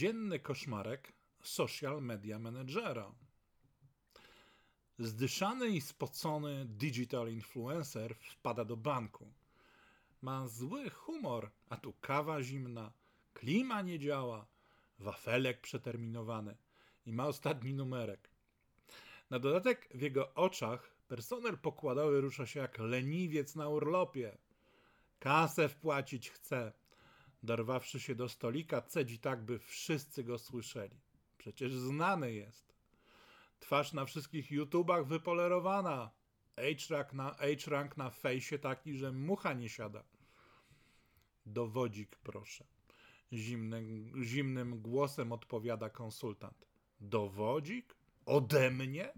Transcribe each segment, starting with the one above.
Codzienny koszmarek social media managera. Zdyszany i spocony digital influencer wpada do banku. Ma zły humor, a tu kawa zimna, klima nie działa, wafelek przeterminowany i ma ostatni numerek. Na dodatek w jego oczach personel pokładowy rusza się jak leniwiec na urlopie. Kasę wpłacić chce. Dorwawszy się do stolika, cedzi tak, by wszyscy go słyszeli. Przecież znany jest. Twarz na wszystkich YouTubach wypolerowana. H-rank na, H-rank na fejsie taki, że mucha nie siada. Dowodzik, proszę. Zimnym, zimnym głosem odpowiada konsultant. Dowodzik? Ode mnie?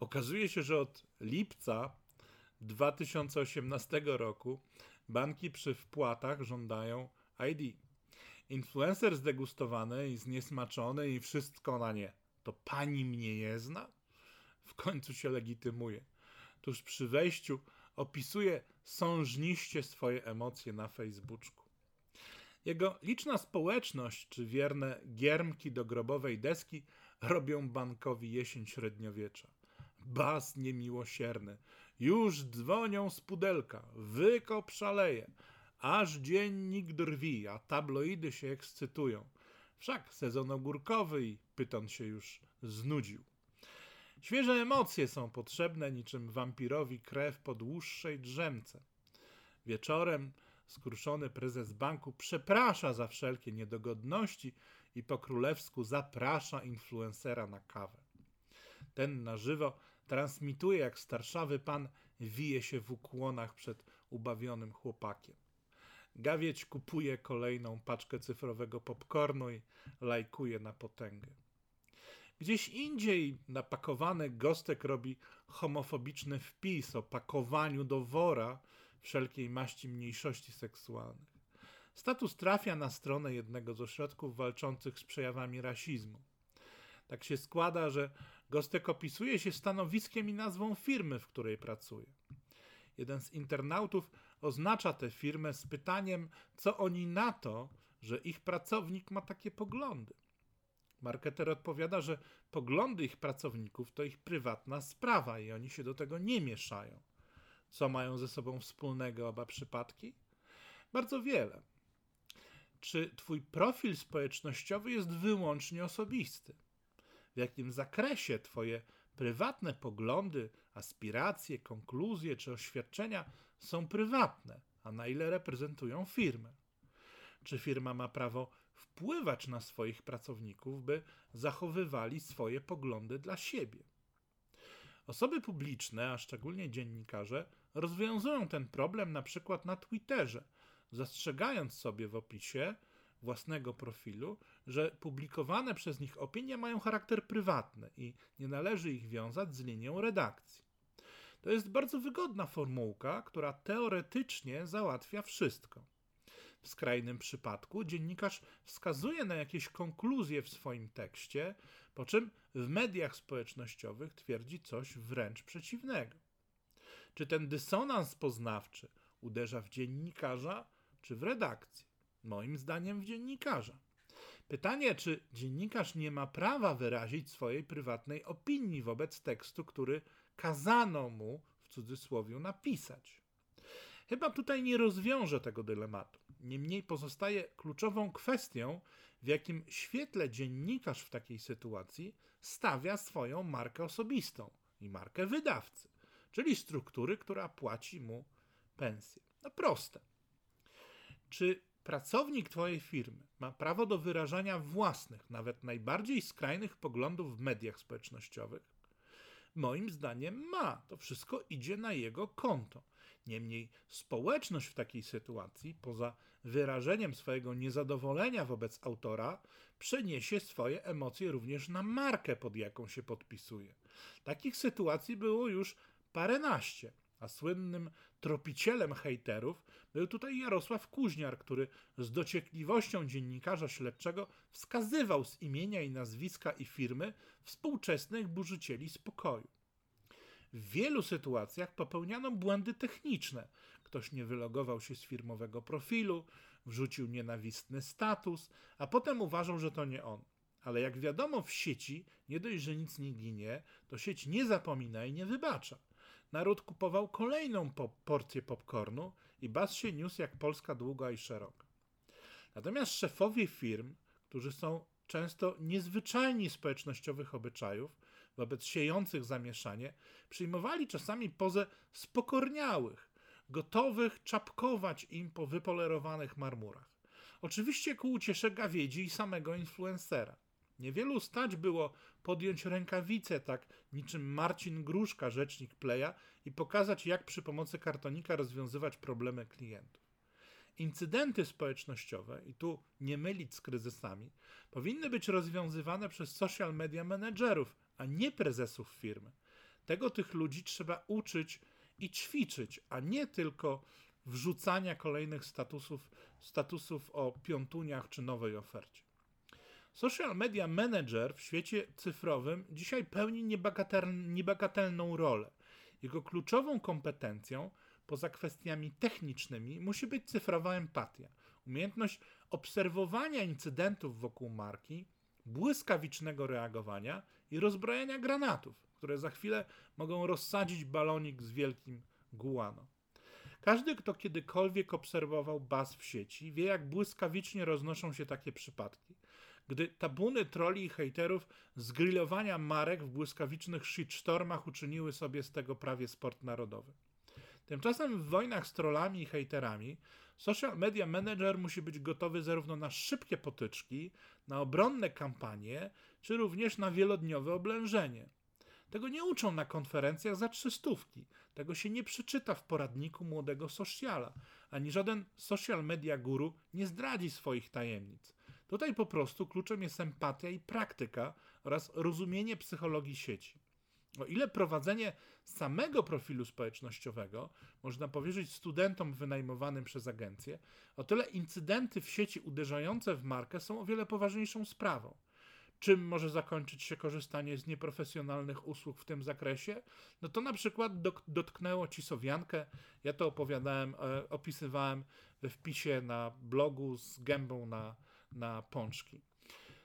Okazuje się, że od lipca 2018 roku banki przy wpłatach żądają ID. Influencer zdegustowany i zniesmaczony i wszystko na nie. To pani mnie nie zna? W końcu się legitymuje. Tuż przy wejściu opisuje sążniście swoje emocje na Facebooku. Jego liczna społeczność czy wierne giermki do grobowej deski robią bankowi jesień średniowiecza. Bas niemiłosierny. Już dzwonią z pudelka. Wykop szaleje. Aż dziennik drwi, a tabloidy się ekscytują. Wszak sezon ogórkowy i pyton się już znudził. Świeże emocje są potrzebne niczym wampirowi krew po dłuższej drzemce. Wieczorem skruszony prezes banku przeprasza za wszelkie niedogodności i po królewsku zaprasza influencera na kawę. Ten na żywo transmituje, jak starszawy pan wije się w ukłonach przed ubawionym chłopakiem. Gawieć kupuje kolejną paczkę cyfrowego popcornu i lajkuje na potęgę. Gdzieś indziej napakowany gostek robi homofobiczny wpis o pakowaniu do wora wszelkiej maści mniejszości seksualnych. Status trafia na stronę jednego z ośrodków walczących z przejawami rasizmu. Tak się składa, że Gostek opisuje się stanowiskiem i nazwą firmy, w której pracuje. Jeden z internautów oznacza tę firmę z pytaniem, co oni na to, że ich pracownik ma takie poglądy. Marketer odpowiada, że poglądy ich pracowników to ich prywatna sprawa i oni się do tego nie mieszają. Co mają ze sobą wspólnego oba przypadki? Bardzo wiele. Czy twój profil społecznościowy jest wyłącznie osobisty? Jakim zakresie Twoje prywatne poglądy, aspiracje, konkluzje czy oświadczenia są prywatne, a na ile reprezentują firmę. Czy firma ma prawo wpływać na swoich pracowników, by zachowywali swoje poglądy dla siebie? Osoby publiczne, a szczególnie dziennikarze, rozwiązują ten problem na przykład na Twitterze, zastrzegając sobie w opisie, własnego profilu, że publikowane przez nich opinie mają charakter prywatny i nie należy ich wiązać z linią redakcji. To jest bardzo wygodna formułka, która teoretycznie załatwia wszystko. W skrajnym przypadku dziennikarz wskazuje na jakieś konkluzje w swoim tekście, po czym w mediach społecznościowych twierdzi coś wręcz przeciwnego. Czy ten dysonans poznawczy uderza w dziennikarza czy w redakcję? Moim zdaniem w dziennikarza. Pytanie, czy dziennikarz nie ma prawa wyrazić swojej prywatnej opinii wobec tekstu, który kazano mu w cudzysłowie napisać. Chyba tutaj nie rozwiąże tego dylematu. Niemniej pozostaje kluczową kwestią, w jakim świetle dziennikarz w takiej sytuacji stawia swoją markę osobistą i markę wydawcy, czyli struktury, która płaci mu pensję. No proste. Czy Pracownik Twojej firmy ma prawo do wyrażania własnych, nawet najbardziej skrajnych poglądów w mediach społecznościowych? Moim zdaniem ma. To wszystko idzie na jego konto. Niemniej społeczność w takiej sytuacji, poza wyrażeniem swojego niezadowolenia wobec autora, przeniesie swoje emocje również na markę, pod jaką się podpisuje. Takich sytuacji było już paręnaście a słynnym tropicielem hejterów był tutaj Jarosław Kuźniar, który z dociekliwością dziennikarza śledczego wskazywał z imienia i nazwiska i firmy współczesnych burzycieli spokoju. W wielu sytuacjach popełniano błędy techniczne, ktoś nie wylogował się z firmowego profilu, wrzucił nienawistny status, a potem uważał, że to nie on. Ale jak wiadomo, w sieci nie dość, że nic nie ginie, to sieć nie zapomina i nie wybacza. Naród kupował kolejną po porcję popcornu i bas się niósł jak Polska długa i szeroka. Natomiast szefowie firm, którzy są często niezwyczajni społecznościowych obyczajów, wobec siejących zamieszanie, przyjmowali czasami pozę spokorniałych, gotowych czapkować im po wypolerowanych marmurach. Oczywiście ku uciesze gawiedzi i samego influencera. Niewielu stać było podjąć rękawice tak niczym Marcin Gruszka, rzecznik Playa i pokazać jak przy pomocy kartonika rozwiązywać problemy klientów. Incydenty społecznościowe, i tu nie mylić z kryzysami, powinny być rozwiązywane przez social media menedżerów, a nie prezesów firmy. Tego tych ludzi trzeba uczyć i ćwiczyć, a nie tylko wrzucania kolejnych statusów, statusów o piątuniach czy nowej ofercie. Social media manager w świecie cyfrowym dzisiaj pełni niebagatelną rolę. Jego kluczową kompetencją, poza kwestiami technicznymi, musi być cyfrowa empatia, umiejętność obserwowania incydentów wokół marki, błyskawicznego reagowania i rozbrojenia granatów, które za chwilę mogą rozsadzić balonik z wielkim guano. Każdy, kto kiedykolwiek obserwował baz w sieci, wie, jak błyskawicznie roznoszą się takie przypadki. Gdy tabuny troli i hejterów z grillowania marek w błyskawicznych shitstormach uczyniły sobie z tego prawie sport narodowy. Tymczasem w wojnach z trollami i hejterami social media manager musi być gotowy zarówno na szybkie potyczki, na obronne kampanie, czy również na wielodniowe oblężenie. Tego nie uczą na konferencjach za trzystówki. Tego się nie przeczyta w poradniku młodego sociala, ani żaden social media guru nie zdradzi swoich tajemnic. Tutaj po prostu kluczem jest empatia i praktyka oraz rozumienie psychologii sieci. O ile prowadzenie samego profilu społecznościowego można powierzyć studentom wynajmowanym przez agencję, o tyle incydenty w sieci uderzające w markę są o wiele poważniejszą sprawą. Czym może zakończyć się korzystanie z nieprofesjonalnych usług w tym zakresie? No to na przykład dotknęło ci Sowiankę. Ja to opowiadałem, e, opisywałem we wpisie na blogu z gębą na, na pączki.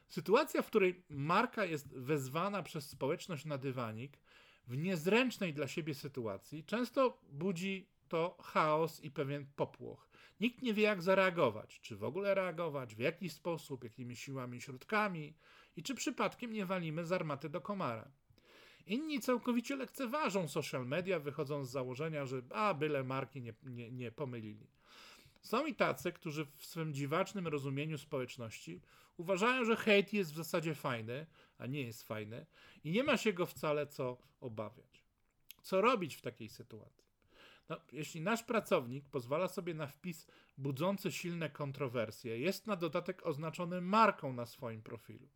Sytuacja, w której marka jest wezwana przez społeczność na dywanik w niezręcznej dla siebie sytuacji, często budzi to chaos i pewien popłoch. Nikt nie wie, jak zareagować, czy w ogóle reagować, w jaki sposób, jakimi siłami, środkami i czy przypadkiem nie walimy z armaty do komara. Inni całkowicie lekceważą social media, wychodząc z założenia, że a byle marki nie, nie, nie pomylili. Są i tacy, którzy w swym dziwacznym rozumieniu społeczności uważają, że hejt jest w zasadzie fajny, a nie jest fajny i nie ma się go wcale co obawiać. Co robić w takiej sytuacji? No, jeśli nasz pracownik pozwala sobie na wpis budzący silne kontrowersje, jest na dodatek oznaczony marką na swoim profilu.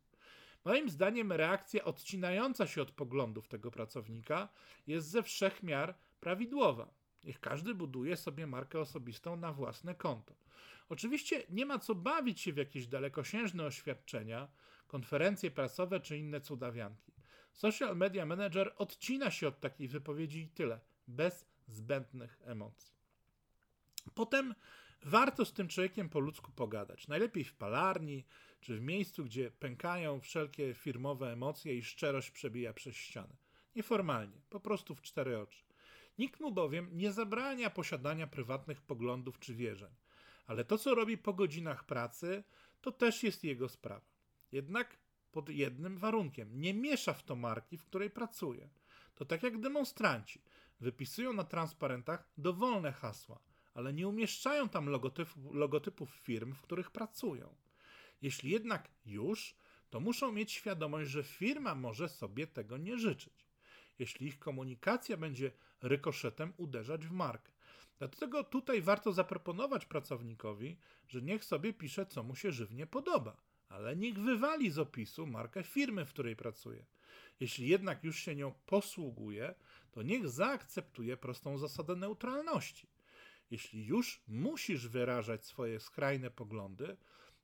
Moim zdaniem reakcja odcinająca się od poglądów tego pracownika jest ze wszech miar prawidłowa. Niech każdy buduje sobie markę osobistą na własne konto. Oczywiście nie ma co bawić się w jakieś dalekosiężne oświadczenia, konferencje prasowe czy inne cudawianki. Social Media Manager odcina się od takiej wypowiedzi i tyle, bez zbędnych emocji. Potem warto z tym człowiekiem po ludzku pogadać. Najlepiej w palarni, czy w miejscu, gdzie pękają wszelkie firmowe emocje i szczerość przebija przez ścianę. Nieformalnie, po prostu w cztery oczy. Nikt mu bowiem nie zabrania posiadania prywatnych poglądów czy wierzeń, ale to, co robi po godzinach pracy, to też jest jego sprawa. Jednak pod jednym warunkiem: nie miesza w to marki, w której pracuje. To tak jak demonstranci. Wypisują na transparentach dowolne hasła, ale nie umieszczają tam logotypów, firm, w których pracują. Jeśli jednak już, to muszą mieć świadomość, że firma może sobie tego nie życzyć jeśli ich komunikacja będzie rykoszetem uderzać w markę. Dlatego tutaj warto zaproponować pracownikowi, że niech sobie pisze, co mu się żywnie podoba, ale niech wywali z opisu markę firmy, w której pracuje. Jeśli jednak już się nią posługuje, to niech zaakceptuje prostą zasadę neutralności. Jeśli już musisz wyrażać swoje skrajne poglądy,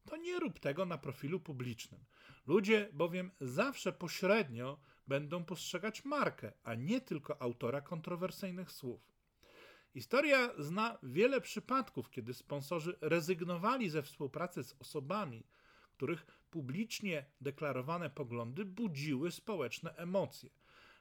to nie rób tego na profilu publicznym. Ludzie bowiem zawsze pośrednio będą postrzegać markę, a nie tylko autora kontrowersyjnych słów. Historia zna wiele przypadków, kiedy sponsorzy rezygnowali ze współpracy z osobami, których publicznie deklarowane poglądy budziły społeczne emocje.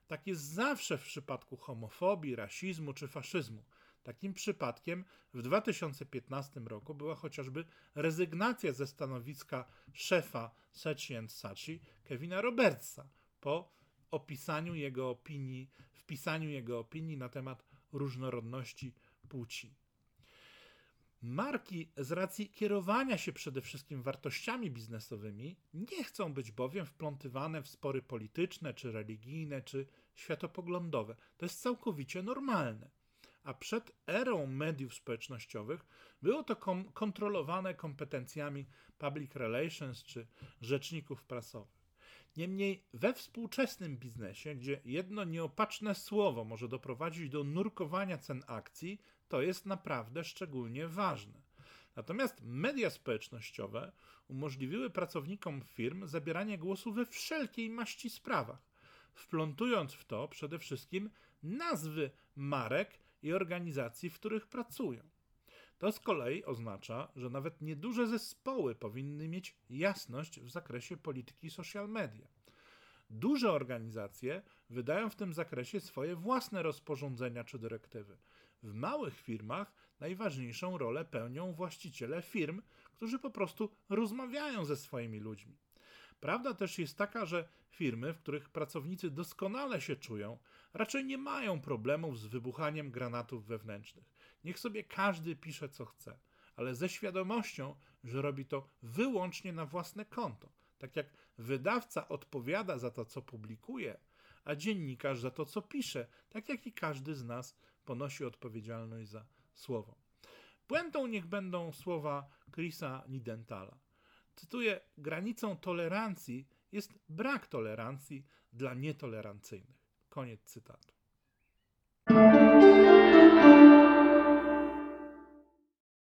Tak jest zawsze w przypadku homofobii, rasizmu czy faszyzmu. Takim przypadkiem w 2015 roku była chociażby rezygnacja ze stanowiska szefa Sachi Sachi Kevina Robertsa po opisaniu jego opinii, wpisaniu jego opinii na temat różnorodności płci. Marki z racji kierowania się przede wszystkim wartościami biznesowymi nie chcą być bowiem wplątywane w spory polityczne, czy religijne, czy światopoglądowe. To jest całkowicie normalne. A przed erą mediów społecznościowych było to kom kontrolowane kompetencjami public relations czy rzeczników prasowych. Niemniej we współczesnym biznesie, gdzie jedno nieopatrzne słowo może doprowadzić do nurkowania cen akcji, to jest naprawdę szczególnie ważne. Natomiast media społecznościowe umożliwiły pracownikom firm zabieranie głosu we wszelkiej maści sprawach, wplątując w to przede wszystkim nazwy marek i organizacji, w których pracują. To z kolei oznacza, że nawet nieduże zespoły powinny mieć jasność w zakresie polityki social media. Duże organizacje wydają w tym zakresie swoje własne rozporządzenia czy dyrektywy. W małych firmach najważniejszą rolę pełnią właściciele firm, którzy po prostu rozmawiają ze swoimi ludźmi. Prawda też jest taka, że firmy, w których pracownicy doskonale się czują, raczej nie mają problemów z wybuchaniem granatów wewnętrznych. Niech sobie każdy pisze co chce, ale ze świadomością, że robi to wyłącznie na własne konto. Tak jak wydawca odpowiada za to, co publikuje, a dziennikarz za to, co pisze, tak jak i każdy z nas ponosi odpowiedzialność za słowo. Puentą niech będą słowa Chrisa Nidentala. Cytuję: Granicą tolerancji jest brak tolerancji dla nietolerancyjnych. Koniec cytatu.